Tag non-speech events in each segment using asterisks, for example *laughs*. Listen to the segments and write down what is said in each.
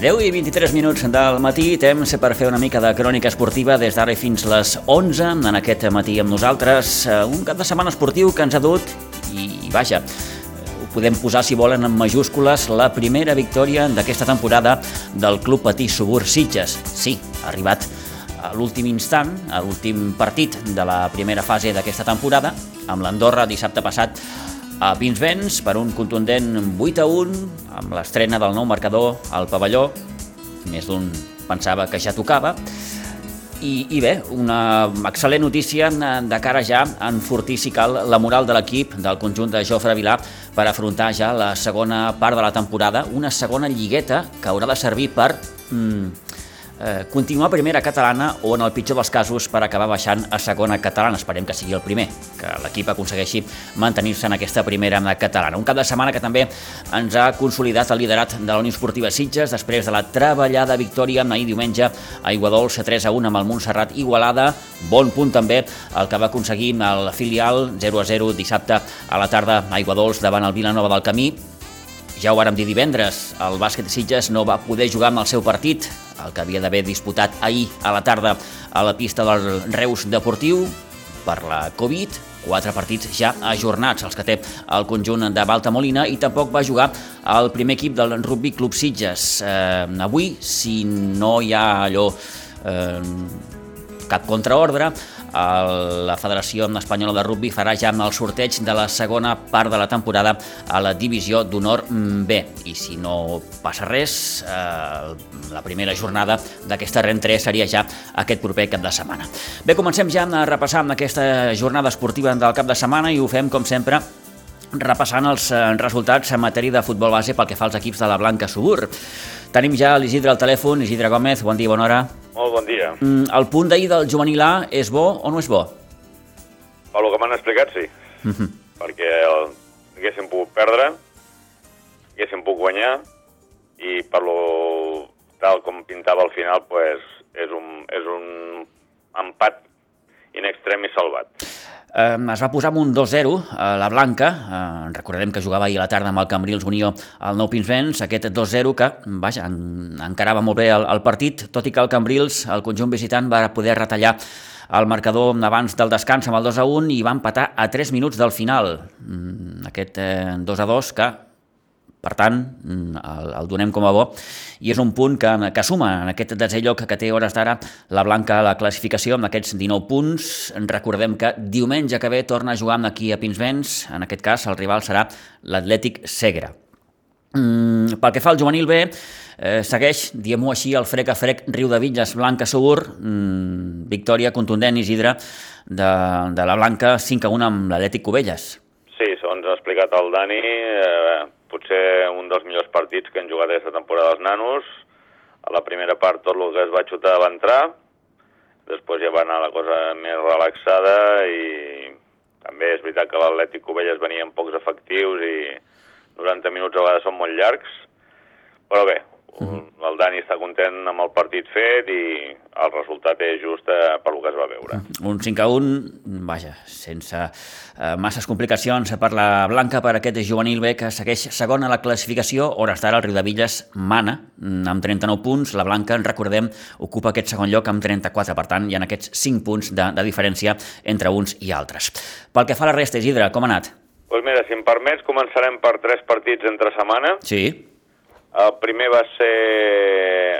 10 i 23 minuts del matí, temps per fer una mica de crònica esportiva des d'ara fins les 11 en aquest matí amb nosaltres. Eh, un cap de setmana esportiu que ens ha dut i, vaja, ho podem posar, si volen, en majúscules, la primera victòria d'aquesta temporada del Club Patí Subur Sitges. Sí, ha arribat a l'últim instant, a l'últim partit de la primera fase d'aquesta temporada, amb l'Andorra dissabte passat a Pinsbens per un contundent 8 a 1 amb l'estrena del nou marcador al pavelló. Més d'un pensava que ja tocava. I, I bé, una excel·lent notícia de cara ja a enfortir, si cal, la moral de l'equip del conjunt de Jofre Vilà per afrontar ja la segona part de la temporada, una segona lligueta que haurà de servir per mm, eh, continuar a primera catalana o, en el pitjor dels casos, per acabar baixant a segona catalana. Esperem que sigui el primer, que l'equip aconsegueixi mantenir-se en aquesta primera catalana. Un cap de setmana que també ens ha consolidat el liderat de la Unió Esportiva Sitges després de la treballada victòria ahir diumenge a Iguadols 3 a 1 amb el Montserrat Igualada. Bon punt també el que va aconseguir el filial 0 a 0 dissabte a la tarda a Iguadols davant el Vilanova del Camí. Ja ho vàrem dir divendres, el bàsquet Sitges no va poder jugar amb el seu partit el que havia d'haver disputat ahir a la tarda a la pista del Reus Deportiu per la Covid, quatre partits ja ajornats, els que té el conjunt de Balta Molina, i tampoc va jugar el primer equip del Rugby Club Sitges. Eh, avui, si no hi ha allò eh, cap contraordre, la Federació Espanyola de Rugby farà ja el sorteig de la segona part de la temporada a la divisió d'honor B. I si no passa res, eh, la primera jornada d'aquesta rentré seria ja aquest proper cap de setmana. Bé, comencem ja a repassar aquesta jornada esportiva del cap de setmana i ho fem, com sempre, repassant els eh, resultats en matèria de futbol base pel que fa als equips de la Blanca Subur. Tenim ja l'Isidre al telèfon. Isidre Gómez, bon dia, bona hora. Molt bon dia. Mm, el punt d'ahir del juvenil A és bo o no és bo? Per el que m'han explicat, sí. Mm -hmm. Perquè el, haguéssim pogut perdre, haguéssim pogut guanyar, i per lo tal com pintava al final, pues, és, un, és un empat in extremi salvat. Eh, es va posar amb un 2-0 a la Blanca, eh, recordem que jugava ahir a la tarda amb el Cambrils Unió al Nou Pinsbens, aquest 2-0 que, vaja, en, encarava molt bé el, el partit, tot i que el Cambrils, el conjunt visitant, va poder retallar el marcador abans del descans amb el 2 1 i va empatar a 3 minuts del final. Mm, aquest eh, 2 2 que per tant, mm, el, el donem com a bo i és un punt que, que suma en aquest desè lloc que té hores d'ara la Blanca a la classificació amb aquests 19 punts. Recordem que diumenge que ve torna a jugar amb aquí a Pinsbens, en aquest cas el rival serà l'Atlètic Segre. Mm, pel que fa al juvenil B, eh, segueix, diem-ho així, el frec a frec Riu de Villes, Blanca Segur, mm, victòria contundent, Isidre, de, de la Blanca 5 a 1 amb l'Atlètic Cubelles. Sí, segons ha explicat el Dani, eh, potser un dels millors partits que han jugat aquesta temporada els nanos. A la primera part tot el que es va xutar va entrar, després ja va anar la cosa més relaxada i també és veritat que l'Atlètic Covelles venia amb pocs efectius i 90 minuts a vegades són molt llargs, però bé, -huh. El Dani està content amb el partit fet i el resultat és just eh, per lo que es va veure. Un 5 a 1, vaja, sense eh, masses complicacions per la Blanca, per aquest juvenil B que segueix segon a la classificació. Hores d'ara el Riudevilles mana mm, amb 39 punts. La Blanca, en recordem, ocupa aquest segon lloc amb 34. Per tant, hi ha aquests 5 punts de, de diferència entre uns i altres. Pel que fa a la resta, Isidre, com ha anat? Doncs pues mira, si em permets, començarem per tres partits entre setmana. Sí. El primer va ser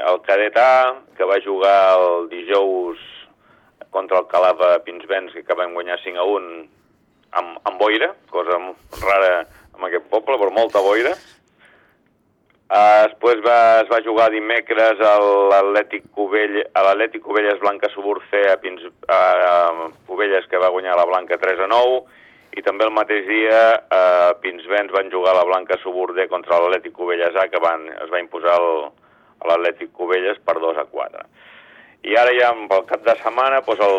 el cadet A, que va jugar el dijous contra el Calava Pinsbens, que acabem guanyar 5 a 1 amb, amb boira, cosa rara en aquest poble, però molta boira. Uh, després va, es va jugar dimecres a l'Atlètic Covell, a l'Atlètic Covelles Blanca Suburce a, Pins, a, a Covelles, que va guanyar la Blanca 3 a 9, i també el mateix dia eh, Pinsbens van jugar a la Blanca Suburde contra l'Atlètic Covelles A, que van, es va imposar a l'Atlètic Covelles per 2 a 4. I ara ja pel cap de setmana doncs el,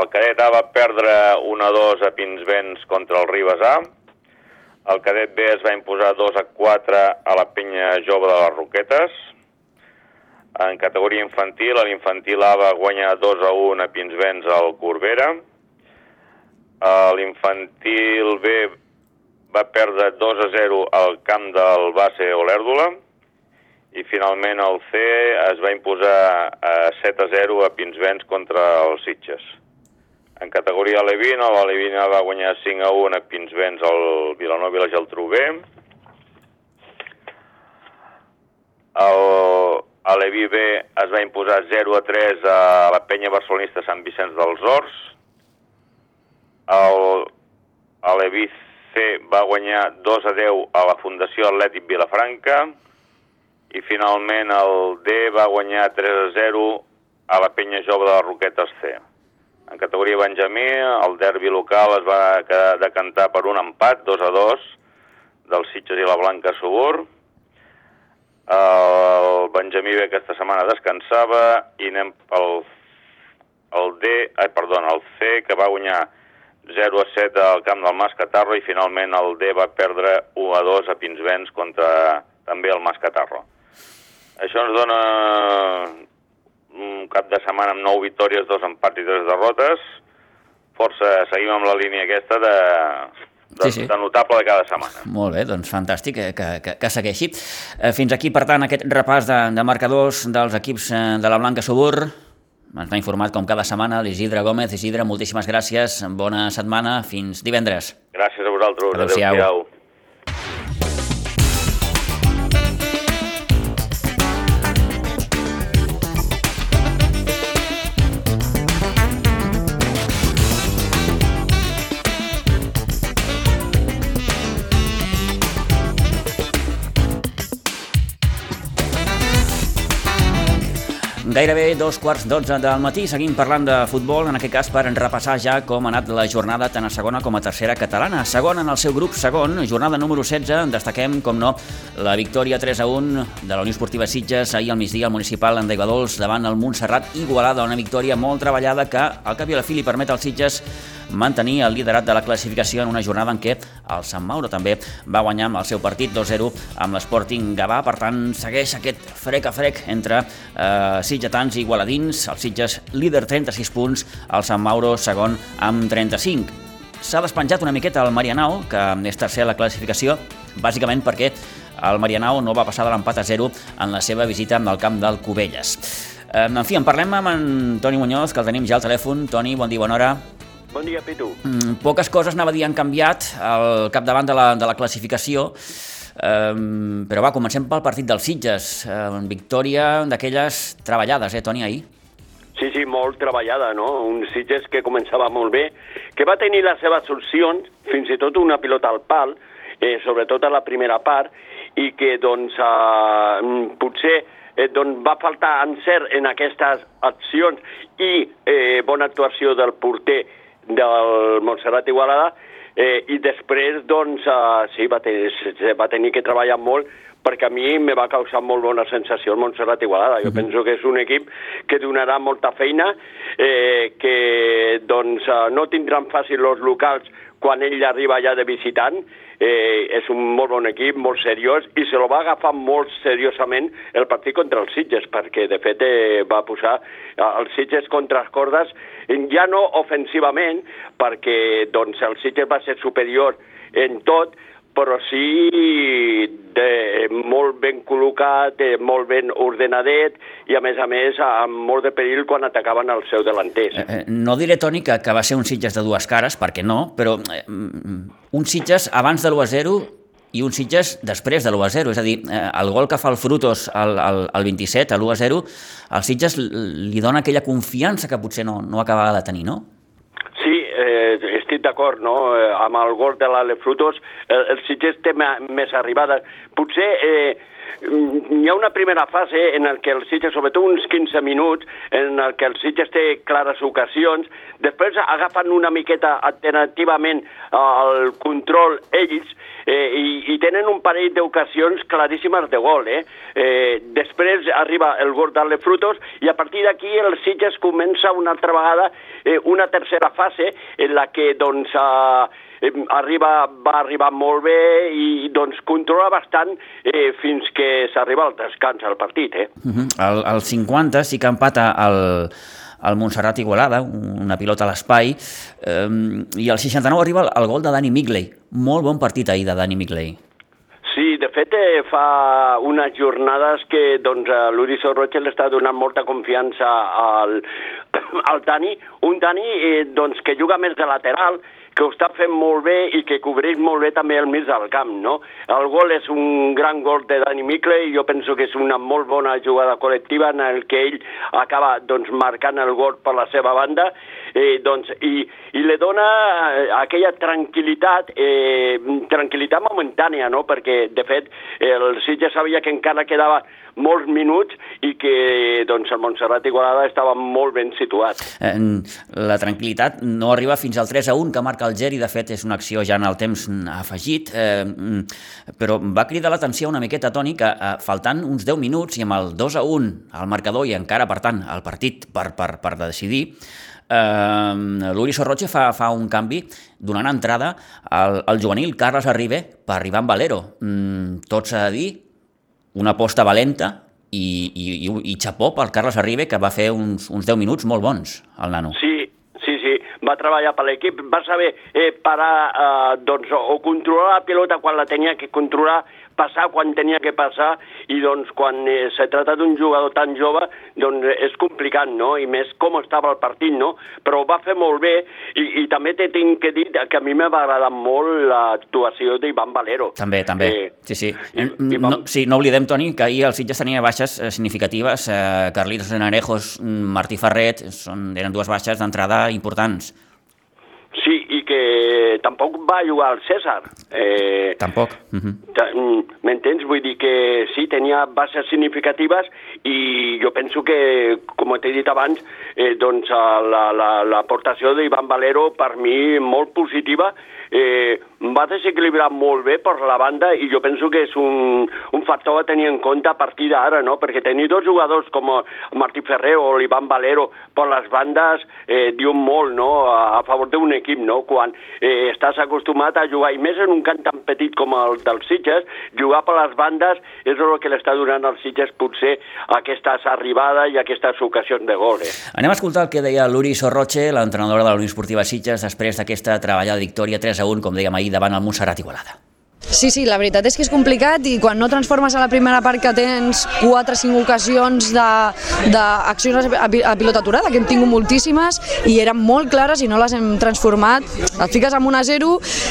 el cadet A va perdre 1-2 a Pinsbens contra el Ribes A. El cadet B es va imposar 2 a 4 a la penya jove de les Roquetes. En categoria infantil, l'infantil A va guanyar 2 a 1 a Pinsbens al Corbera. L'infantil B va perdre 2 a 0 al camp del base Olèrdola i finalment el C es va imposar a 7 a 0 a Pinsbens contra els Sitges. En categoria Alevina, l'Alevina va guanyar 5 a 1 a Pinsbens al Vilanova i la Geltrú B. El Aleví B es va imposar 0 a 3 a la penya barcelonista Sant Vicenç dels Horts. El Aleví C va guanyar 2 a 10 a la Fundació Atlètic Vilafranca i finalment el D va guanyar 3 a 0 a la penya jove de les Roquetes C. En categoria Benjamí, el derbi local es va decantar per un empat, 2 a 2, del Sitges i la Blanca Subur. El Benjamí bé aquesta setmana descansava i anem pel el D, ai, perdó, el C, que va guanyar 0 a 7 al camp del Mas Catarro i finalment el D va perdre 1 a 2 a Pinsbens contra també el Mas Catarro. Això ens dona un cap de setmana amb 9 victòries, 2 empats i 3 derrotes. Força, seguim amb la línia aquesta de, de, sí, sí. de notable de cada setmana. Molt bé, doncs fantàstic que, que, que, que segueixi. Eh, fins aquí, per tant, aquest repàs de, de marcadors dels equips eh, de la Blanca Subur. Ens va informat com cada setmana l'Isidre Gómez. Isidre, moltíssimes gràcies, bona setmana, fins divendres. Gràcies a vosaltres, adéu-siau. adéu Gairebé dos quarts d'otze del matí seguim parlant de futbol, en aquest cas per repassar ja com ha anat la jornada tant a segona com a tercera catalana. Segona en el seu grup segon, jornada número 16, destaquem, com no, la victòria 3 a 1 de la Unió Esportiva Sitges ahir al migdia al municipal en Dols davant el Montserrat Igualada, una victòria molt treballada que al cap i a la fi li permet als Sitges mantenir el liderat de la classificació en una jornada en què el Sant Mauro també va guanyar amb el seu partit 2-0 amb l'Sporting Gavà, per tant segueix aquest frec a frec entre eh, sitgetans i igualadins, els Sitges líder 36 punts, el Sant Mauro segon amb 35. S'ha despenjat una miqueta el Marianao, que és tercer a la classificació, bàsicament perquè el Marianao no va passar de l'empat a 0 en la seva visita al camp del Cubelles. En fi, en parlem amb en Toni Muñoz, que el tenim ja al telèfon. Toni, bon dia, bona hora. Bon dia, Pitu. Mm, poques coses, anava a dir, han canviat al capdavant de la, de la classificació, um, però va, comencem pel partit dels Sitges. Um, victòria d'aquelles treballades, eh, Toni, ahir? Sí, sí, molt treballada, no? Un Sitges que començava molt bé, que va tenir les seves solucions, fins i tot una pilota al pal, eh, sobretot a la primera part, i que, doncs, eh, potser eh, doncs va faltar encert en aquestes accions i eh, bona actuació del porter del Montserrat Igualada eh, i després doncs eh, sí, va, tenir, va tenir que treballar molt perquè a mi me va causar molt bona sensació el Montserrat Igualada. Jo uh -huh. penso que és un equip que donarà molta feina, eh, que doncs eh, no tindran fàcil els locals quan ell arriba ja de visitant, eh, és un molt bon equip, molt seriós, i se lo va agafar molt seriosament el partit contra els Sitges, perquè de fet eh, va posar eh, els Sitges contra les cordes, ja no ofensivament, perquè doncs, el Sitges va ser superior en tot, però sí de, molt ben col·locat, de, molt ben ordenadet i, a més a més, amb molt de perill quan atacaven el seu delanters. Eh, eh, no diré, Toni, que, que va ser un Sitges de dues cares, perquè no, però eh, un Sitges abans de l'1-0 i un Sitges després de l'1-0, és a dir, eh, el gol que fa el Frutos al, al, al 27, a l'1-0, el Sitges li dona aquella confiança que potser no, no acabava de tenir, no? eh, estic d'acord, no? Eh, amb el gol de l'Ale Frutos, el, el Sitges té més arribada. Potser eh, hi ha una primera fase en el que el Sitges, sobretot uns 15 minuts, en el que el Sitges té clares ocasions, després agafen una miqueta alternativament el control ells eh, i, i tenen un parell d'ocasions claríssimes de gol. Eh? Eh, després arriba el gol d'Arle Frutos i a partir d'aquí el Sitges comença una altra vegada eh, una tercera fase en la que doncs, eh, arriba, va arribar molt bé i doncs controla bastant eh, fins que s'arriba al descans al partit. Eh? Uh -huh. el, el 50 sí que empata el, el Montserrat Igualada, una pilota a l'espai, eh, i al 69 arriba el, el gol de Dani Migley. Molt bon partit ahir de Dani Migley. Sí, de fet, eh, fa unes jornades que doncs, l'Uri Sorroche l'està donant molta confiança al, *coughs* al Dani, un Dani eh, doncs, que juga més de lateral, que ho està fent molt bé i que cobreix molt bé també el mig del camp, no? El gol és un gran gol de Dani Micle i jo penso que és una molt bona jugada col·lectiva en el que ell acaba doncs, marcant el gol per la seva banda eh, doncs, i, i li dona eh, aquella tranquil·litat, eh, tranquil·litat momentània, no? perquè de fet el Sitges sabia que encara quedava molts minuts i que doncs, el Montserrat Igualada estava molt ben situat. Eh, la tranquil·litat no arriba fins al 3 a 1 que marca el Geri, de fet és una acció ja en el temps afegit, eh, però va cridar l'atenció una miqueta, Toni, que eh, faltant uns 10 minuts i amb el 2 a 1 al marcador i encara, per tant, el partit per, per, per decidir, eh, l'Uri Sorroche fa, fa un canvi donant entrada al, al juvenil Carles Arribe per arribar amb Valero. Mm, tot s'ha de dir, una aposta valenta i, i, i, i xapó pel Carles Arribe, que va fer uns, uns 10 minuts molt bons, el nano. Sí, sí, sí, va treballar per l'equip, va saber eh, parar, eh, doncs, o controlar la pilota quan la tenia que controlar, passar quan tenia que passar i doncs quan eh, se trata d'un jugador tan jove doncs és complicat, no? I més com estava el partit, no? Però ho va fer molt bé i, i també te tinc que dir que a mi m'ha agradat molt l'actuació d'Ivan Valero. També, també, eh, sí, sí. I, Ivan... no, sí. No oblidem, Toni, que ahir el Sitges tenia baixes eh, significatives. Eh, Carlitos Narejos, Martí Ferret, són, eren dues baixes d'entrada importants. Sí, que tampoc va jugar al César. Eh, tampoc. Uh -huh. M'entens? Vull dir que sí, tenia bases significatives i jo penso que, com t'he dit abans, eh, doncs l'aportació la, la, d'Ivan Valero per mi molt positiva eh, va desequilibrar molt bé per la banda i jo penso que és un, un factor a tenir en compte a partir d'ara, no? perquè tenir dos jugadors com Martí Ferrer o l'Ivan Valero per les bandes eh, diu molt no? a, a favor d'un equip, no? quan eh, estàs acostumat a jugar, i més en un camp tan petit com el dels Sitges, jugar per les bandes és el que l'està donant als Sitges potser aquestes arribades i aquestes ocasions de gol. Eh? Anem a escoltar el que deia l'Uri Sorroche, l'entrenadora de la Unió Esportiva Sitges, després d'aquesta treballada victòria 3 a 1, com dèiem ahir, davant el Montserrat Igualada. Sí, sí, la veritat és que és complicat i quan no transformes a la primera part que tens 4 o 5 ocasions d'accions a, a pilota aturada, que hem tingut moltíssimes i eren molt clares i no les hem transformat, et fiques amb 1 a 0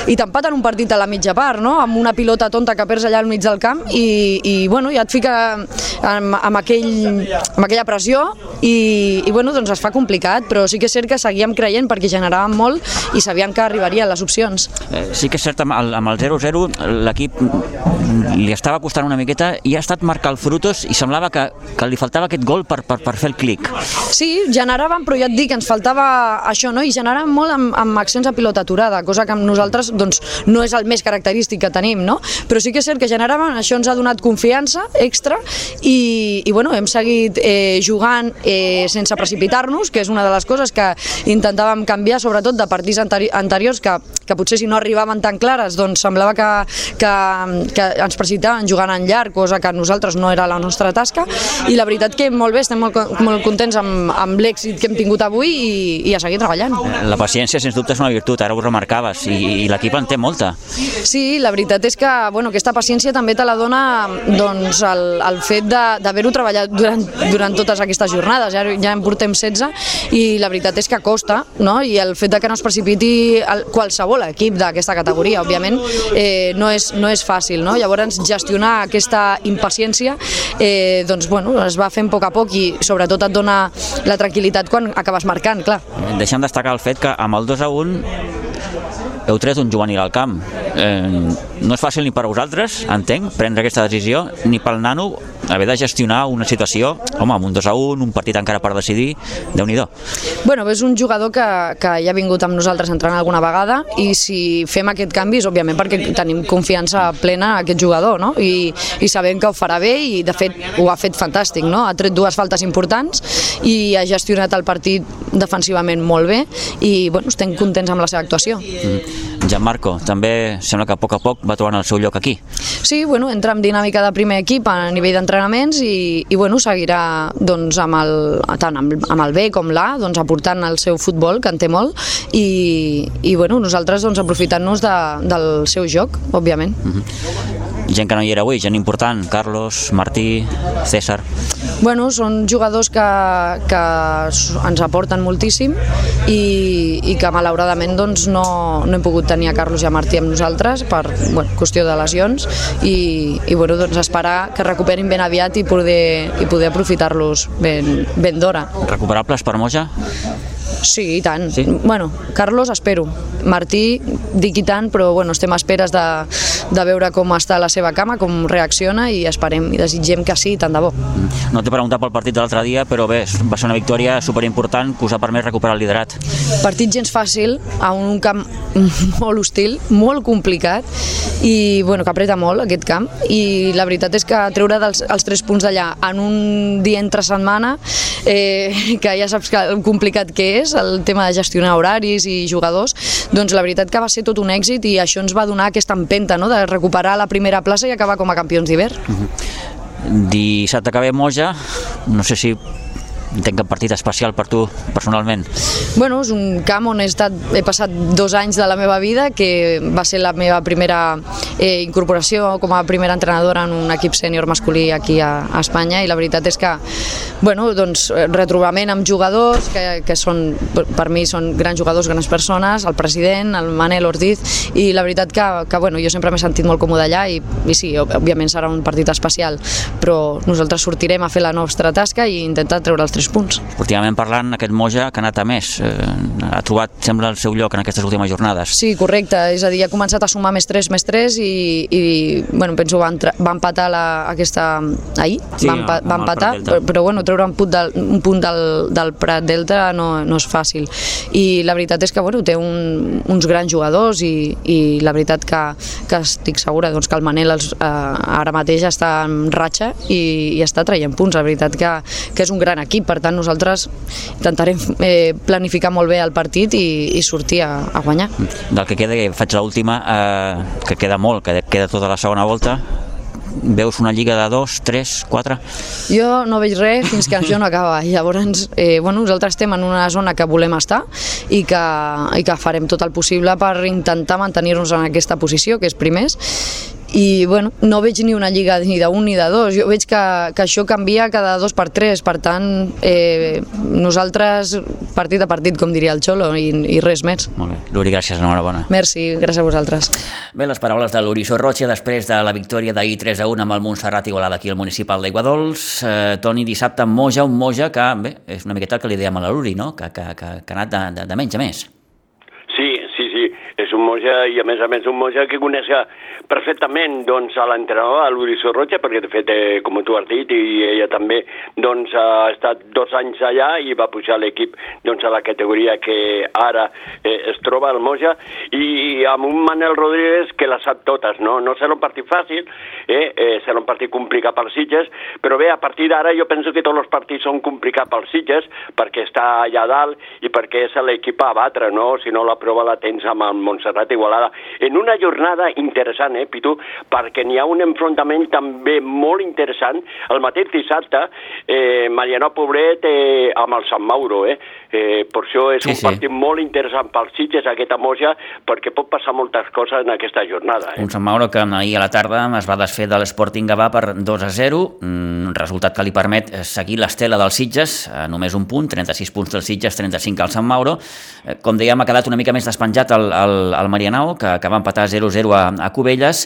i t'empaten un partit a la mitja part, no? amb una pilota tonta que perds allà al mig del camp i, i bueno, ja et fica amb, amb, aquell, amb aquella pressió i, i bueno, doncs es fa complicat, però sí que és cert que seguíem creient perquè generàvem molt i sabíem que arribarien les opcions. Eh, sí que és cert, amb el, amb el 0-0 l'equip li estava costant una miqueta i ha estat marcar el Frutos i semblava que, que li faltava aquest gol per, per, per fer el clic. Sí, generàvem, però ja et dic, ens faltava això, no? i generàvem molt amb, amb accions a pilota aturada, cosa que amb nosaltres doncs, no és el més característic que tenim, no? però sí que és cert que generàvem, això ens ha donat confiança extra i, i bueno, hem seguit eh, jugant eh, sense precipitar-nos, que és una de les coses que intentàvem canviar, sobretot de partits anteri anteriors, que, que potser si no arribaven tan clares, doncs semblava que, que, que ens precipitaven jugant en llarg, cosa que nosaltres no era la nostra tasca, i la veritat que molt bé, estem molt, molt contents amb, amb l'èxit que hem tingut avui i, i a seguir treballant. La paciència, sens dubte, és una virtut, ara ho remarcaves, i, i l'equip en té molta. Sí, la veritat és que bueno, aquesta paciència també te la dona doncs, el, el fet d'haver-ho treballat durant, durant totes aquestes jornades, ja, ja en portem 16 i la veritat és que costa, no? i el fet de que no es precipiti el, qualsevol equip d'aquesta categoria, òbviament, eh, no, és, no és fàcil. No? Llavors, gestionar aquesta impaciència eh, doncs, bueno, es va fent a poc a poc i sobretot et dona la tranquil·litat quan acabes marcant, clar. Deixem destacar el fet que amb el 2 a 1 heu tret un juvenil al camp eh, no és fàcil ni per a vosaltres, entenc, prendre aquesta decisió, ni pel nano haver de gestionar una situació, home, amb un 2 a 1, un partit encara per decidir, déu nhi Bueno, és un jugador que, que ja ha vingut amb nosaltres entrenant alguna vegada i si fem aquest canvi és òbviament perquè tenim confiança plena en aquest jugador no? I, i sabem que ho farà bé i de fet ho ha fet fantàstic, no? ha tret dues faltes importants i ha gestionat el partit defensivament molt bé i bueno, estem contents amb la seva actuació. Mm. Gianmarco, també sembla que a poc a poc va trobant el seu lloc aquí. Sí, bueno, entra en dinàmica de primer equip a nivell d'entrenaments i, i bueno, seguirà doncs, amb, el, tant amb, amb el B com l'A doncs, aportant el seu futbol, que en té molt, i, i bueno, nosaltres doncs, aprofitant-nos de, del seu joc, òbviament. Mm -hmm gent que no hi era avui, gent important, Carlos, Martí, César. Bueno, són jugadors que, que ens aporten moltíssim i, i que malauradament doncs, no, no hem pogut tenir a Carlos i a Martí amb nosaltres per bueno, qüestió de lesions i, i bueno, doncs esperar que recuperin ben aviat i poder, i poder aprofitar-los ben, ben d'hora. Recuperables per Moja? Sí, i tant. Sí? Bueno, Carlos espero. Martí, dic i tant, però bueno, estem a esperes de, de veure com està la seva cama, com reacciona i esperem i desitgem que sí, tant de bo. No t'he preguntat pel partit de l'altre dia, però bé, va ser una victòria superimportant que us ha permès recuperar el liderat. Partit gens fàcil, a un camp *laughs* molt hostil, molt complicat i bueno, que apreta molt aquest camp i la veritat és que treure dels, els tres punts d'allà en un dia entre setmana eh, *laughs* que ja saps que complicat que és, el tema de gestionar horaris i jugadors, doncs la veritat que va ser tot un èxit i això ens va donar aquesta empenta no? de recuperar la primera plaça i acabar com a campions d'hivern. Uh mhm. -huh. Dissabte que ve Moja, no sé si entenc que partit especial per tu personalment. Bueno, és un camp on he, estat, he passat dos anys de la meva vida, que va ser la meva primera eh, incorporació com a primera entrenadora en un equip sènior masculí aquí a, a Espanya i la veritat és que bueno, doncs, retrobament amb jugadors que, que són, per mi són grans jugadors, grans persones, el president, el Manel Ortiz, i la veritat que, que bueno, jo sempre m'he sentit molt còmode allà i, i sí, òbviament serà un partit especial, però nosaltres sortirem a fer la nostra tasca i intentar treure els tres punts. Últimament parlant, aquest Moja que ha anat a més, eh, ha trobat, sembla, el seu lloc en aquestes últimes jornades. Sí, correcte, és a dir, ha començat a sumar més 3, més 3 i, i bueno, penso va, entrar, va empatar la, aquesta ahir, sí, va, empa, va empatar, però, però bueno, treure un punt del, un punt del, del Prat Delta no, no és fàcil i la veritat és que bueno, té un, uns grans jugadors i, i la veritat que, que estic segura doncs, que el Manel els, eh, ara mateix està en ratxa i, i està traient punts, la veritat que, que és un gran equip, per tant nosaltres intentarem eh, planificar molt bé el partit i, i sortir a, a guanyar. Del que queda, faig l'última, eh, que queda molt, que queda tota la segona volta, veus una lliga de dos, tres, quatre? Jo no veig res fins que això no acaba. Llavors, eh, bueno, nosaltres estem en una zona que volem estar i que, i que farem tot el possible per intentar mantenir-nos en aquesta posició, que és primers, i bueno, no veig ni una lliga ni d'un ni de dos, jo veig que, que això canvia cada dos per tres, per tant eh, nosaltres partit a partit, com diria el Xolo, i, i res més. Molt bé, Luri, gràcies, enhorabona. Merci, gràcies a vosaltres. Bé, les paraules de Luri Sorrocha després de la victòria d'ahir 3 a 1 amb el Montserrat Igualada aquí al municipal d'Aiguadols. Eh, Toni, dissabte amb Moja, un Moja que, bé, és una miqueta el que li dèiem a la Luri, no? que, que, que, que ha anat de, de, de menys a més. Un Moja i a més a més un Moja que coneix perfectament doncs, a l'entrenador, l'Uri Sorroja, perquè de fet, eh, com tu has dit, i ella també doncs, ha estat dos anys allà i va pujar l'equip doncs, a la categoria que ara eh, es troba al Moja, i amb un Manel Rodríguez que la sap totes, no? No serà un partit fàcil, eh? eh serà un partit complicat pels Sitges, però bé, a partir d'ara jo penso que tots els partits són complicats pels Sitges, perquè està allà dalt i perquè és l'equip a batre, no? Si no la prova la tens amb el Montserrat Igualada. En una jornada interessant, eh, Pitu, perquè n'hi ha un enfrontament també molt interessant. El mateix dissabte, eh, Mariano Pobret eh, amb el Sant Mauro, eh? eh per això és sí, un sí. partit molt interessant pels Sitges, aquesta moja, perquè pot passar moltes coses en aquesta jornada. Eh? Un Sant Mauro que ahir a la tarda es va desfer de l'Sporting Gavà per 2 a 0, un resultat que li permet seguir l'estela dels Sitges, a només un punt, 36 punts dels Sitges, 35 al Sant Mauro. Eh, com dèiem, ha quedat una mica més despenjat el, el, al Marianao, que, que va empatar 0-0 a, a Cubelles,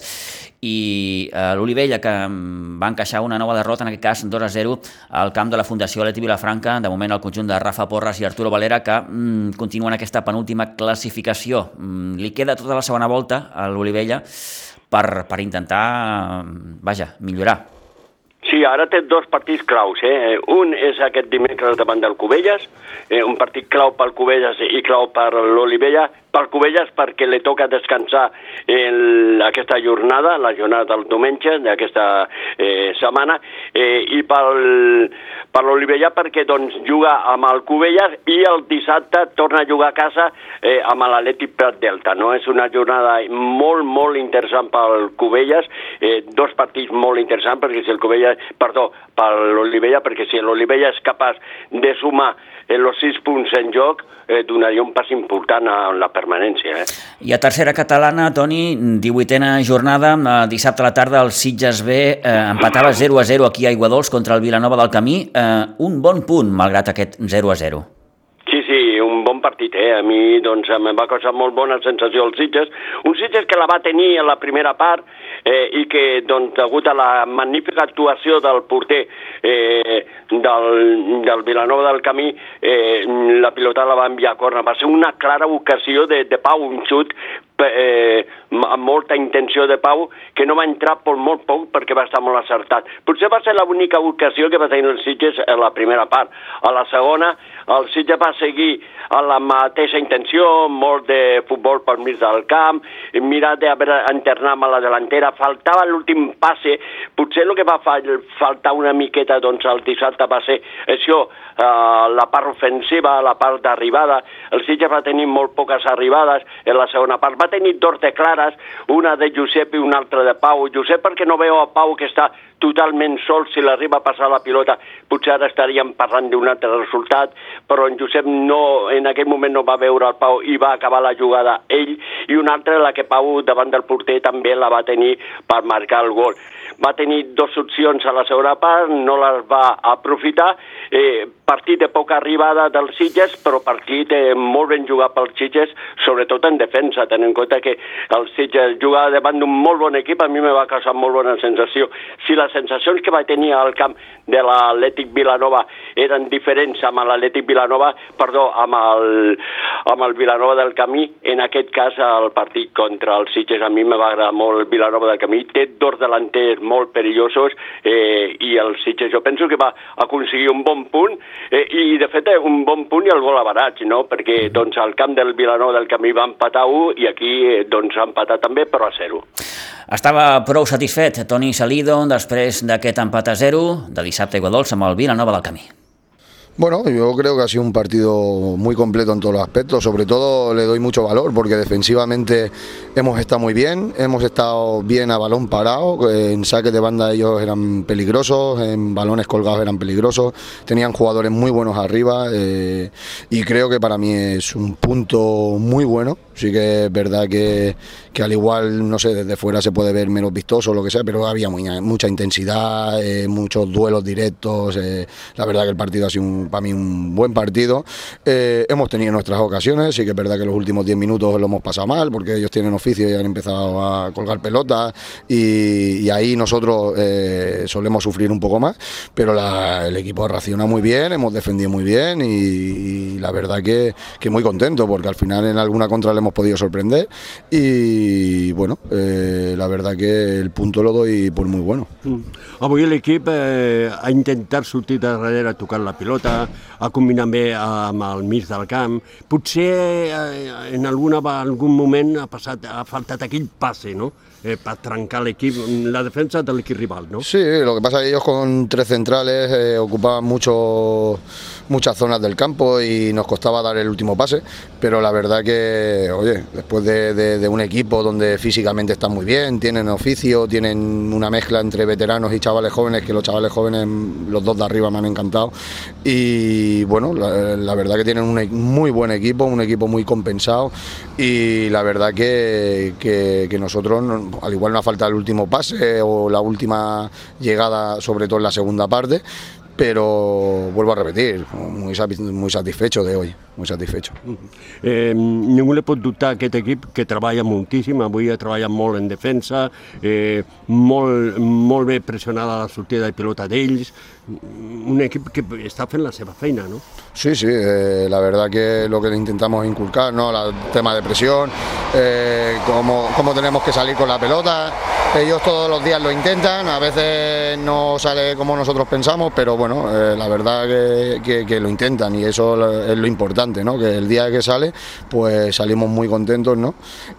i eh, l'Olivella, que mm, va encaixar una nova derrota, en aquest cas 2-0, al camp de la Fundació Leti Vilafranca, de moment el conjunt de Rafa Porras i Arturo Valera, que mm, continuen aquesta penúltima classificació. Mm, li queda tota la segona volta a l'Olivella per, per intentar, mm, vaja, millorar. Sí, ara té dos partits claus. Eh? Un és aquest dimecres davant del Cubelles, eh, un partit clau pel Cubelles i clau per l'Olivella, pel Cubelles perquè li toca descansar el, aquesta jornada, la jornada del diumenge d'aquesta eh, setmana, eh, i pel, per l'Olivella perquè doncs, juga amb el Cubelles i el dissabte torna a jugar a casa eh, amb l'Atlètic Prat Delta. No? És una jornada molt, molt interessant pel Cubelles, eh, dos partits molt interessants perquè si el Cubelles, perdó, per l'Olivella, perquè si l'Olivella és capaç de sumar els sis punts en joc, eh, donaria un pas important a la permanència. Eh? I a tercera catalana, Toni, 18a jornada, eh, dissabte a la tarda el Sitges B eh, empatava 0 a 0 aquí a Aiguadols contra el Vilanova del Camí, eh, un bon punt malgrat aquest 0 a 0. Sí, sí, un bon partit, eh? A mi, doncs, em va causar molt bona sensació els Sitges. Un Sitges que la va tenir en la primera part eh, i que, doncs, degut a la magnífica actuació del porter eh, del, del Vilanova del Camí, eh, la pilota la va enviar a corna. Va ser una clara ocasió de, de Pau, un xut eh, amb molta intenció de Pau, que no va entrar per molt poc perquè va estar molt acertat. Potser va ser l'única ocasió que va tenir el Sitges a la primera part. A la segona, el Sitges va seguir a la mateixa intenció, molt de futbol per mig del camp, mirar d'internar amb la delantera, faltava l'últim passe, potser el que va faltar una miqueta doncs, el dissabte va ser això, eh, la part ofensiva, la part d'arribada, el Sitges va tenir molt poques arribades en la segona part, va tenir dos de clares, una de Josep i una altra de Pau. Josep perquè no veu a Pau que està totalment sol si l'arriba a passar la pilota, potser ara estaríem parlant d'un altre resultat, però en Josep no, en aquell moment no va veure el Pau i va acabar la jugada ell, i una altra, la que Pau davant del porter també la va tenir per marcar el gol. Va tenir dues opcions a la segona part, no les va aprofitar, eh, partit de poca arribada dels Sitges, però partit eh, molt ben jugat pels Sitges, sobretot en defensa, tenint en compte que el Sitges jugava davant d'un molt bon equip, a mi me va causar molt bona sensació. Si les sensacions que va tenir al camp de l'Atlètic Vilanova eren diferents amb l'Atlètic Vilanova, perdó, amb el, amb el Vilanova del Camí, en aquest cas el partit contra els Sitges, a mi me va agradar molt el Vilanova del Camí, té dos delanters molt perillosos eh, i el Sitges jo penso que va aconseguir un bon punt eh, i de fet un bon punt i el gol a baratge, no? perquè doncs al camp del Vilanova del Camí va empatar 1 i aquí eh, doncs ha empatat també però a 0. Estava prou satisfet Toni Salido després d'aquest empat a 0 de dissabte a Iguadols amb el Vilanova del Camí. Bueno, yo creo que ha sido un partido muy completo en todos los aspectos. Sobre todo le doy mucho valor porque defensivamente hemos estado muy bien, hemos estado bien a balón parado. En saques de banda ellos eran peligrosos, en balones colgados eran peligrosos. Tenían jugadores muy buenos arriba eh, y creo que para mí es un punto muy bueno. Sí que es verdad que, que al igual, no sé, desde fuera se puede ver menos vistoso o lo que sea, pero había muy, mucha intensidad, eh, muchos duelos directos. Eh, la verdad que el partido ha sido un para mí un buen partido. Eh, hemos tenido nuestras ocasiones, sí que es verdad que los últimos 10 minutos lo hemos pasado mal, porque ellos tienen oficio y han empezado a colgar pelotas y, ahí nosotros solemos sufrir un poco más, pero el equipo reacciona muy bien, hemos defendido muy bien y, la verdad que, que, muy contento, porque al final en alguna contra le hemos podido sorprender y bueno, eh, la verdad que el punto lo doy por muy bueno. Mm. el equipo ha intentado sortir de darrere a tocar la pilota, a combinar bé amb el mig del camp. Potser eh, en alguna, algun moment ha, passat, ha faltat aquell passe, no? eh, para trancar el equipo, la defensa del equipo rival, ¿no? Sí, lo que pasa es que ellos con tres centrales eh, ocupaban mucho, muchas zonas del campo y nos costaba dar el último pase, pero la verdad que, oye, después de, de, un equipo donde físicamente están muy bien, tienen oficio, tienen una mezcla entre veteranos y chavales jóvenes, que los chavales jóvenes, los dos de arriba me han encantado, y bueno, la, verdad que tienen un e, muy buen equipo, un equipo muy compensado, y la verdad que, que, que nosotros al igual nos falta el último pase o la última llegada, sobre todo en la segunda parte, pero vuelvo a repetir, muy, muy satisfecho de hoy, muy satisfecho. Eh, ningú li pot dubtar aquest equip que treballa moltíssim, avui ha treballat molt en defensa, eh, molt, molt bé pressionada la sortida de pilota d'ells, un equip que està fent la feina, ¿no? Sí, sí, eh, la verdad que lo que intentamos inculcar, ¿no? El tema de presión, eh, cómo, tenemos que salir con la pelota, ellos todos los días lo intentan, a veces no sale como nosotros pensamos, pero bueno, eh, la verdad que, lo intentan y eso es lo importante, ¿no? Que el día que sale, pues salimos muy contentos, ¿no?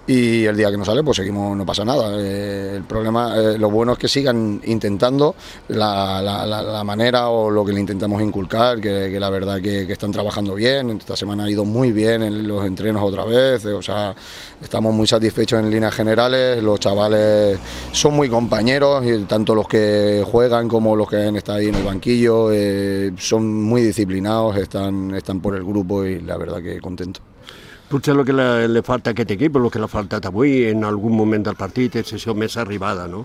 Y el día que no sale, pues seguimos, no pasa nada. Eh, el problema, lo bueno es que sigan intentando la, la, la, la, manera o lo que le intentamos inculcar, que, que la verdad que, que, están trabajando bien, esta semana ha ido muy bien en los entrenos otra vez, o sea, estamos muy satisfechos en líneas generales, los chavales son muy compañeros, tanto los que juegan como los que han estado ahí en el banquillo, eh, son muy disciplinados, están, están por el grupo y la verdad que contento. Potser el que le, le falta a aquest equip, el que l'ha faltat avui en algun moment del partit és això més arribada, no?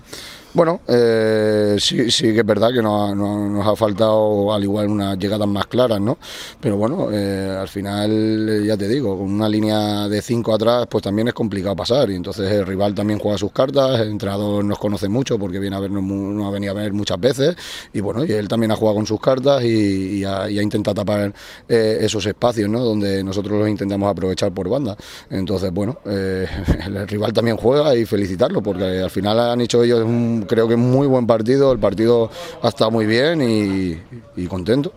Bueno, eh, sí, sí que es verdad que no, no, nos ha faltado al igual unas llegadas más claras, ¿no? Pero bueno, eh, al final, ya te digo, con una línea de cinco atrás, pues también es complicado pasar. Y entonces el rival también juega sus cartas, el entrenador nos conoce mucho porque viene a vernos, nos ha venido a ver muchas veces. Y bueno, y él también ha jugado con sus cartas y, ha, y ha, intentado tapar eh, esos espacios, ¿no? Donde nosotros los intentamos aprovechar por banda. Entonces, bueno, eh, *laughs* el rival también juega y felicitarlo porque al final han hecho ellos un creo que es muy buen partido, el partido ha estado muy bien y, contento.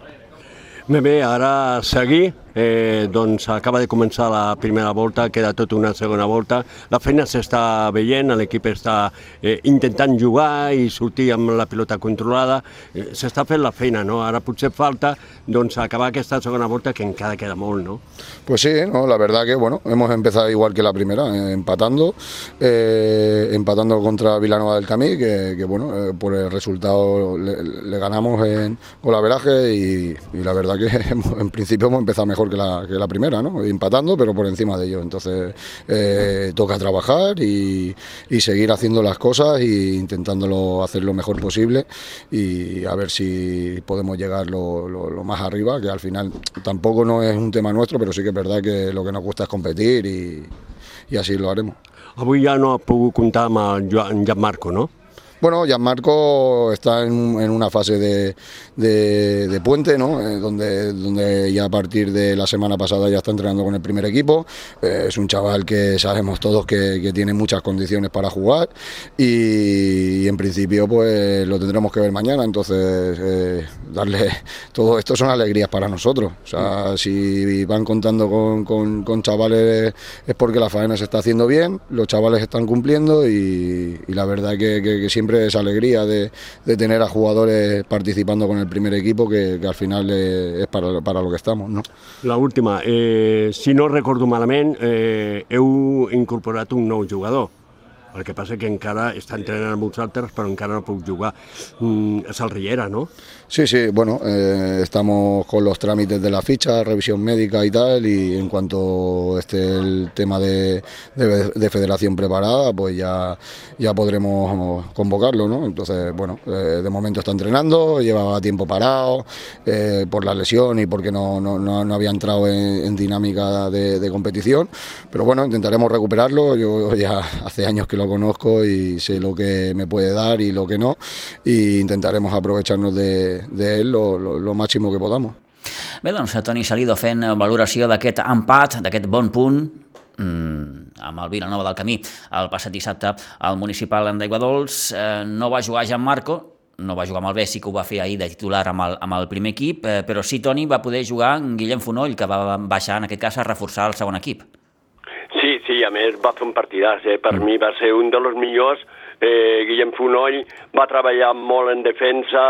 Bé, bé, ara seguir, eh, doncs acaba de començar la primera volta, queda tota una segona volta, la feina s'està veient, l'equip està eh, intentant jugar i sortir amb la pilota controlada, eh, s'està fent la feina, no? Ara potser falta doncs acabar aquesta segona volta que encara queda molt, ¿no? Pues sí, no, la verdad que bueno, hemos empezado igual que la primera, eh, empatando, eh, empatando contra Vilanova del Camí, que, bueno, eh, por el resultado le, ganamos en golaveraje y, y la verdad que *laughs* en principio hemos empezado mejor que la, que la primera, ¿no? empatando, pero por encima de ello. Entonces eh, toca trabajar y, y, seguir haciendo las cosas e intentándolo hacer lo mejor posible y a ver si podemos llegar lo, más arriba, que al final tampoco no es un tema nuestro, pero sí que es verdad que lo que nos gusta es competir y, así lo haremos. Avui ja no ha pogut comptar amb el Joan Marco, no? Bueno, Gianmarco está en, una fase de, de, puente, ¿no? Eh, donde, donde ya a partir de la semana pasada ya está entrenando con el primer equipo. Eh, es un chaval que sabemos todos que, que tiene muchas condiciones para jugar y, en principio pues lo tendremos que ver mañana. Entonces, eh, darle *laughs* todo esto son alegrías para nosotros. O sea, si van contando con, con, chavales es porque la faena se está haciendo bien, los chavales están cumpliendo y, la verdad que siempre es alegría de, de, tener a jugadores participando con el primer equipo que, que al final es para, para, lo que estamos. No? La última, eh, si no recordo malament, eh, heu incorporat un nou jugador. El que passa que encara està entrenant amb uns altres, però encara no puc jugar. Mm, és el Riera, no? Sí, sí, bueno, eh, estamos con los trámites de la ficha, revisión médica y tal, y en cuanto esté el tema de, de, de federación preparada, pues ya, ya podremos convocarlo, ¿no? Entonces, bueno, eh, de momento está entrenando, llevaba tiempo parado eh, por la lesión y porque no, no, no había entrado en, en dinámica de, de, competición, pero bueno, intentaremos recuperarlo, yo ya hace años que lo conozco y sé lo que me puede dar y lo que no, y intentaremos aprovecharnos de d'ell lo, lo, lo màxim que podamos. Bé, doncs, Toni Salido fent valoració d'aquest empat, d'aquest bon punt, mmm, amb el Vilanova del Camí el passat dissabte al municipal d'Aigua Dols. Eh, no va jugar Marco, no va jugar amb el B, sí que ho va fer ahir de titular amb el, amb el primer equip, eh, però sí, Toni, va poder jugar Guillem Fonoll, que va baixar en aquest cas a reforçar el segon equip. A més va fer un partidàs, eh? per mm. mi va ser un dels millors eh, Guillem Fonoll va treballar molt en defensa,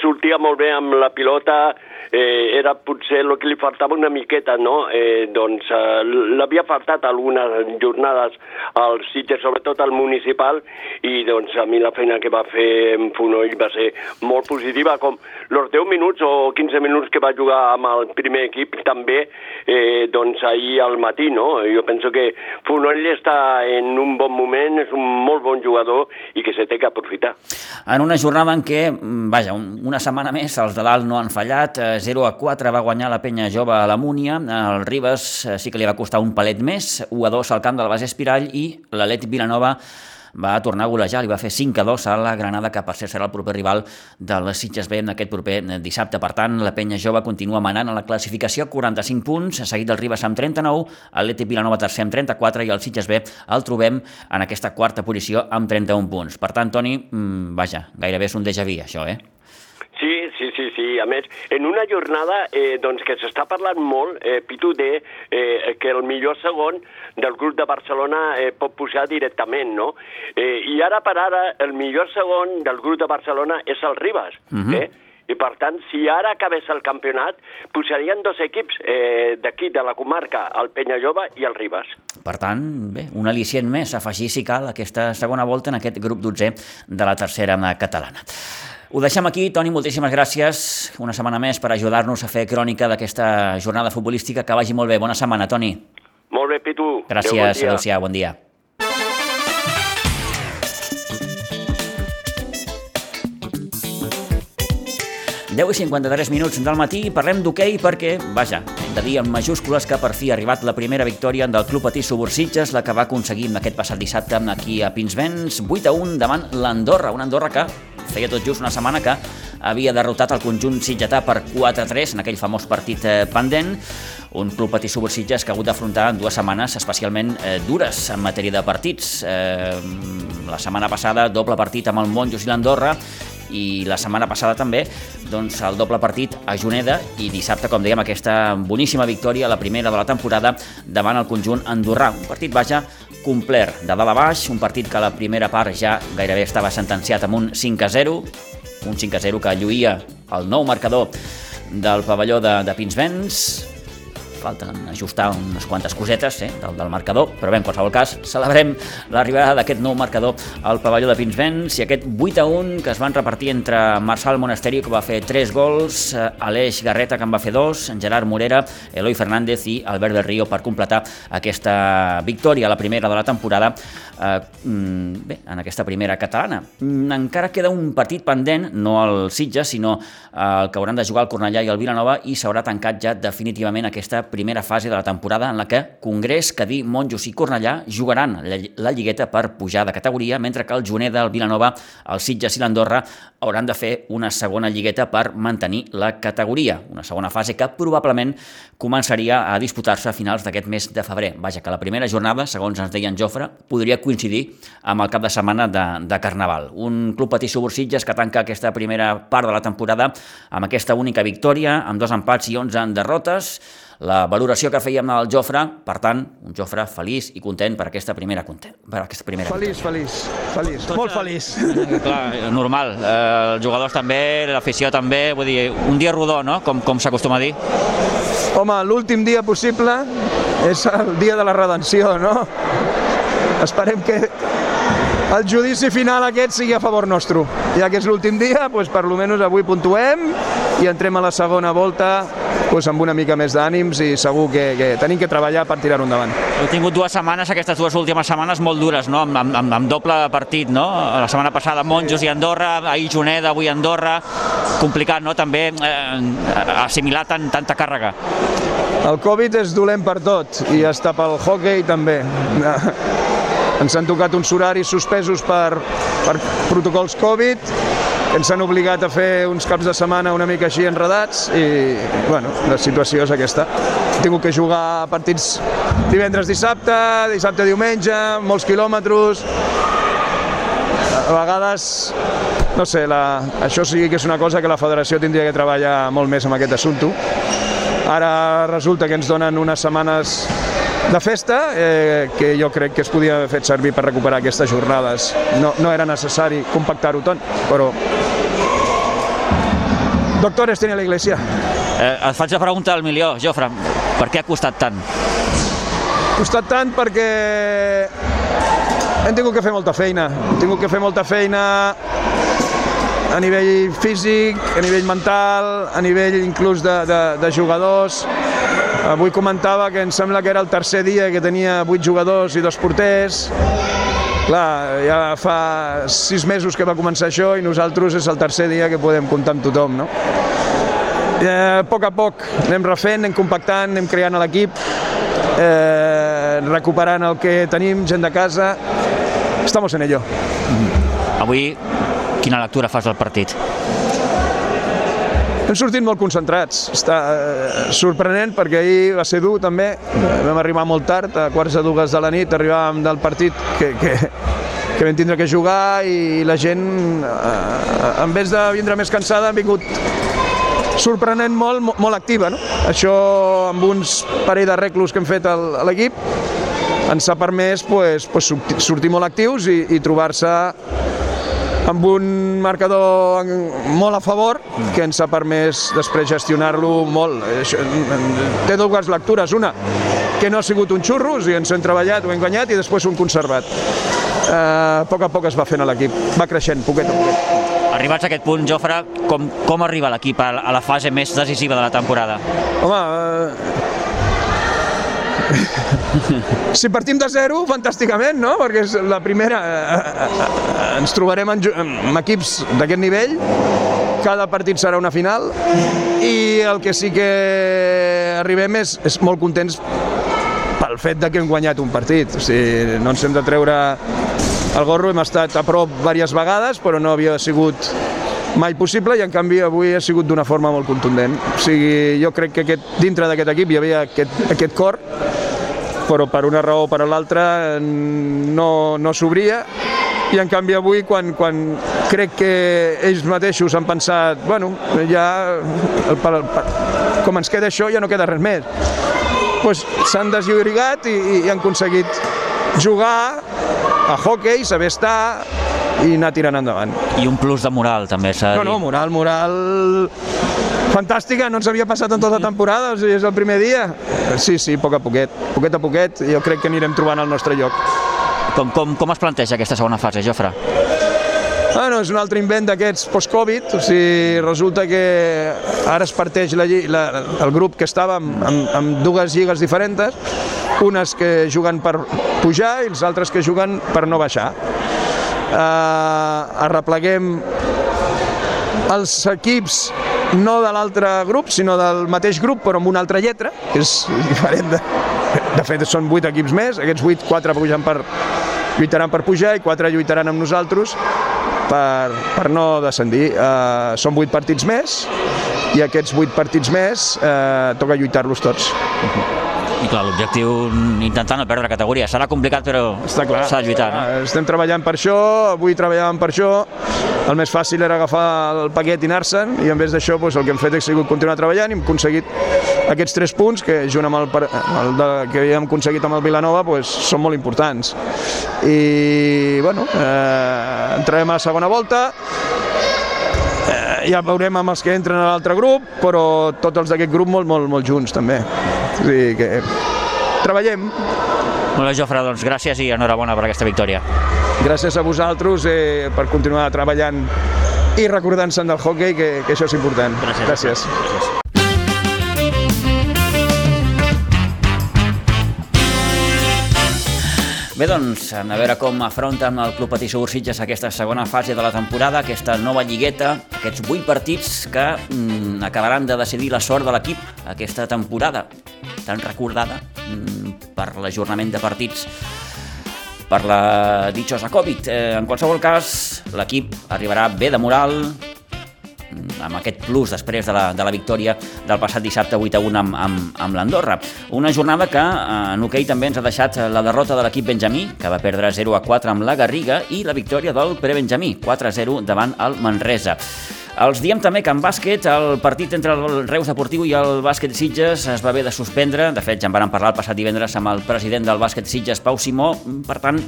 sortia molt bé amb la pilota, eh, era potser el que li faltava una miqueta, no? Eh, doncs eh, l'havia faltat algunes jornades al Sitges, sobretot al municipal, i doncs a mi la feina que va fer en Fonoll va ser molt positiva, com els 10 minuts o 15 minuts que va jugar amb el primer equip també, eh, doncs ahir al matí, no? Jo penso que Fonoll està en un bon moment, és un molt bon jugador i que se té que aprofitar. En una jornada en què, mm, vaja, una setmana més, els de dalt no han fallat, 0 eh, a 4 va guanyar la penya jove a la Múnia, el Ribes eh, sí que li va costar un palet més, 1 a 2 al camp de la base Espirall i l'Atlètic Vilanova va tornar a golejar, li va fer 5 a 2 a la Granada, que per ser serà el proper rival de les Sitges B en aquest proper dissabte. Per tant, la penya jove continua manant a la classificació, 45 punts, seguit del Ribas amb 39, l'Eti Vilanova tercer amb 34 i el Sitges B el trobem en aquesta quarta posició amb 31 punts. Per tant, Toni, mmm, vaja, gairebé és un déjà vu, això, eh? Sí, sí, sí, sí. A més, en una jornada eh, doncs, que s'està parlant molt, eh, Pitu, de eh, que el millor segon del grup de Barcelona eh, pot pujar directament, no? Eh, I ara per ara, el millor segon del grup de Barcelona és el Ribas, uh Mhm. -huh. eh? I per tant, si ara acabés el campionat, pujarien dos equips eh, d'aquí, de la comarca, el Penyajove i el Ribas. Per tant, bé, un al·licient més, afegir si cal aquesta segona volta en aquest grup 12 de la tercera catalana. Ho deixem aquí, Toni, moltíssimes gràcies una setmana més per ajudar-nos a fer crònica d'aquesta jornada futbolística. Que vagi molt bé. Bona setmana, Toni. Molt bé, Pitu. Gràcies, Adéu, bon dia. adéu-siau, bon dia. Deu i 53 minuts del matí i parlem d'hoquei perquè, vaja, hem de dir en majúscules que per fi ha arribat la primera victòria del Club Patí Subursitges, la que va aconseguir aquest passat dissabte aquí a Pinsbens, 8 a 1 davant l'Andorra, una Andorra que feia tot just una setmana que havia derrotat el conjunt sitgetà per 4-3 en aquell famós partit eh, pendent, un club patí Subursitges que ha hagut d'afrontar dues setmanes especialment eh, dures en matèria de partits. Eh, la setmana passada doble partit amb el Monjos i l'Andorra i la setmana passada també doncs, el doble partit a Juneda i dissabte, com dèiem, aquesta boníssima victòria, la primera de la temporada, davant el conjunt andorrà. Un partit, vaja, complet, de dalt a baix, un partit que a la primera part ja gairebé estava sentenciat amb un 5 a 0, un 5 a 0 que lluïa el nou marcador del pavelló de, de Pinsbens, falten ajustar unes quantes cosetes eh, del, del marcador, però bé, en qualsevol cas, celebrem l'arribada d'aquest nou marcador al pavelló de Pinsbens i aquest 8 a 1 que es van repartir entre Marçal Monasteri, que va fer 3 gols, eh, Aleix Garreta, que en va fer 2, en Gerard Morera, Eloi Fernández i Albert del Río per completar aquesta victòria, la primera de la temporada, eh, mm, bé, en aquesta primera catalana. Mm, Encara queda un partit pendent, no el Sitges, sinó eh, el que hauran de jugar el Cornellà i el Vilanova i s'haurà tancat ja definitivament aquesta primera fase de la temporada en la que Congrés, Cadí, Monjos i Cornellà jugaran la, lligueta per pujar de categoria, mentre que el Juneda, el Vilanova, el Sitges i l'Andorra hauran de fer una segona lligueta per mantenir la categoria, una segona fase que probablement començaria a disputar-se a finals d'aquest mes de febrer. Vaja, que la primera jornada, segons ens deia en Jofre, podria coincidir amb el cap de setmana de, de Carnaval. Un club patí Subursitges que tanca aquesta primera part de la temporada amb aquesta única victòria, amb dos empats i 11 derrotes, la valoració que fèiem al Jofre, per tant, un Jofre feliç i content per aquesta primera content, per aquesta primera Feliç, feliç, feliç, molt feliç. *laughs* Clar, normal. Eh, els jugadors també, l'afició també, vull dir, un dia rodó, no?, com, com s'acostuma a dir. Home, l'últim dia possible és el dia de la redenció, no? Esperem que el judici final aquest sigui a favor nostre. Ja que és l'últim dia, doncs per lo menos avui puntuem i entrem a la segona volta doncs amb una mica més d'ànims i segur que, que tenim que treballar per tirar-ho endavant. Heu tingut dues setmanes, aquestes dues últimes setmanes, molt dures, no?, amb, amb, amb doble partit, no? La setmana passada Monjos i Andorra, ahir Juneda, avui Andorra, complicat, no?, també eh, assimilar tant, tanta càrrega. El Covid és dolent per tot i està pel hockey també. *laughs* Ens han tocat uns horaris suspesos per, per protocols Covid, ens han obligat a fer uns caps de setmana una mica així enredats i, bueno, la situació és aquesta. He tingut que jugar partits divendres, dissabte, dissabte, diumenge, molts quilòmetres, a vegades, no sé, la, això sí que és una cosa que la federació tindria que treballar molt més amb aquest assumpte. Ara resulta que ens donen unes setmanes de festa eh, que jo crec que es podia haver fet servir per recuperar aquestes jornades. No, no era necessari compactar-ho tot, però... Doctores tiene la iglesia. Eh, et faig la pregunta al milió, Jofre, per què ha costat tant? Ha costat tant perquè hem tingut que fer molta feina. Hem tingut que fer molta feina a nivell físic, a nivell mental, a nivell inclús de, de, de jugadors. Avui comentava que em sembla que era el tercer dia que tenia vuit jugadors i dos porters. Clar, ja fa sis mesos que va començar això i nosaltres és el tercer dia que podem comptar amb tothom, no? Eh, a poc a poc anem refent, anem compactant, anem creant l'equip, eh, recuperant el que tenim, gent de casa. Estamos en ello. Avui, quina lectura fas del partit? Hem sortit molt concentrats. Està eh, sorprenent perquè ahir va ser dur també. Vam arribar molt tard, a quarts de dues de la nit, arribàvem del partit que, que, que vam tindre que jugar i la gent, eh, en vez de vindre més cansada, han vingut sorprenent molt, mo- molt activa. No? Això amb uns parell d'arreglos que hem fet a l'equip ens ha permès pues, pues, sortir molt actius i, i trobar-se amb un marcador molt a favor que ens ha permès després gestionar-lo molt. Té dues lectures. Una, que no ha sigut un xurros i ens hem treballat, ho hem guanyat i després hem conservat. Eh, a poc a poc es va fent a l'equip, va creixent, poquet a poquet. Arribats a aquest punt, Jofre, com, com arriba l'equip a, a la fase més decisiva de la temporada? Home, eh... *laughs* si partim de zero, fantàsticament, no? Perquè és la primera... eh, eh, eh, ens trobarem amb equips d'aquest nivell, cada partit serà una final, i el que sí que arribem és, és molt contents pel fet de que hem guanyat un partit. O sigui, no ens hem de treure el gorro, hem estat a prop diverses vegades, però no havia sigut mai possible i en canvi avui ha sigut d'una forma molt contundent. O sigui, jo crec que aquest, dintre d'aquest equip hi havia aquest, aquest cor, però per una raó o per l'altra no, no s'obria i en canvi avui quan, quan crec que ells mateixos han pensat bueno, ja el, per, per, com ens queda això ja no queda res més pues, s'han deslliurigat i, i han aconseguit jugar a hockey, saber estar i anar tirant endavant. I un plus de moral, també s'ha de No, dir. no, moral, moral fantàstica, no ens havia passat en tota la temporada, o sigui, és el primer dia. Sí, sí, a poc a poquet, poquet a poquet, jo crec que anirem trobant el nostre lloc. Com, com, com es planteja aquesta segona fase, Jofre? Bueno, és un altre invent d'aquests post-Covid, o sigui, resulta que ara es parteix la, la, el grup que estava amb, amb, amb dues lligues diferents, unes que juguen per pujar i els altres que juguen per no baixar. Uh, arrepleguem els equips no de l'altre grup, sinó del mateix grup, però amb una altra lletra, que és diferent. De, de fet, són vuit equips més, aquests vuit, quatre pugen per, lluitaran per pujar i quatre lluitaran amb nosaltres per, per no descendir. Uh, són vuit partits més i aquests vuit partits més uh, toca lluitar-los tots. I clar, l'objectiu, intentar no perdre categoria. Serà complicat, però s'ha de lluitar, no? Eh, Estem treballant per això, avui treballàvem per això, el més fàcil era agafar el paquet i anar-se'n, i en vez d'això doncs, el que hem fet ha sigut continuar treballant i hem aconseguit aquests tres punts que junt amb el, el de, que hem aconseguit amb el Vilanova doncs, són molt importants. I bueno, eh, entrarem a la segona volta, eh, ja veurem amb els que entren a l'altre grup, però tots els d'aquest grup molt, molt, molt junts també. O sigui que treballem, Molt bé, Jofre, doncs gràcies i enhorabona per aquesta victòria. gràcies a vosaltres eh, per continuar treballant i recordant-se'n del hockey, que, que això és important. Gràcies. gràcies. gràcies. Bé, doncs, a veure com afronten el Club Patí Sitges aquesta segona fase de la temporada, aquesta nova lligueta, aquests vuit partits que mm, acabaran de decidir la sort de l'equip aquesta temporada, tan recordada mm, per l'ajornament de partits per la ditxosa Covid. Eh, en qualsevol cas, l'equip arribarà bé de moral, amb aquest plus després de la, de la victòria del passat dissabte 8 a 1 amb, amb, amb l'Andorra. Una jornada que eh, en hoquei també ens ha deixat la derrota de l'equip benjamí, que va perdre 0 a 4 amb la Garriga, i la victòria del prebenjamí, 4 a 0 davant el Manresa. Els diem també que en bàsquet el partit entre el Reus Deportiu i el bàsquet Sitges es va haver de suspendre. De fet, ja en van parlar el passat divendres amb el president del bàsquet Sitges, Pau Simó. Per tant,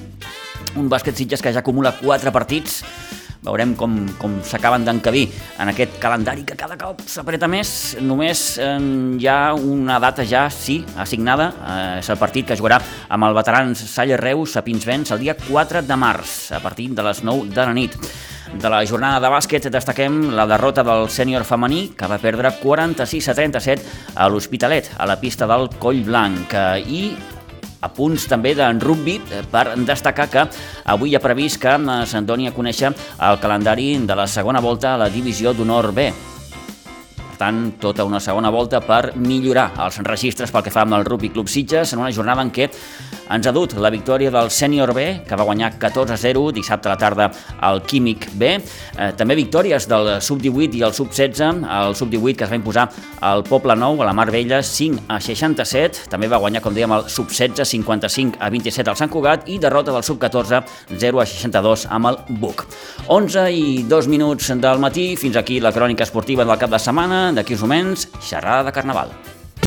un bàsquet Sitges que ja acumula 4 partits veurem com, com s'acaben d'encabir en aquest calendari que cada cop s'apreta més. Només eh, hi ha una data ja, sí, assignada, eh, és el partit que jugarà amb el veterans Salle Reus a Pinsbens el dia 4 de març, a partir de les 9 de la nit. De la jornada de bàsquet destaquem la derrota del sènior femení, que va perdre 46 a 37 a l'Hospitalet, a la pista del Coll Blanc. Eh, I punts també d'en rugby eh, per destacar que avui ha previst que eh, se'n doni a conèixer el calendari de la segona volta a la divisió d'honor B. Per tant, tota una segona volta per millorar els registres pel que fa amb el Rugby Club Sitges en una jornada en què ens ha dut la victòria del Sènior B, que va guanyar 14-0 dissabte a la tarda al Químic B. Eh, també victòries del Sub-18 i el Sub-16. El Sub-18 que es va imposar al Poble Nou, a la Mar Vella, 5 a 67. També va guanyar, com dèiem, el Sub-16, 55 a 27 al Sant Cugat i derrota del Sub-14, 0 a 62 amb el Buc. 11 i 2 minuts del matí, fins aquí la crònica esportiva del cap de setmana. D'aquí uns moments, xerrada de Carnaval.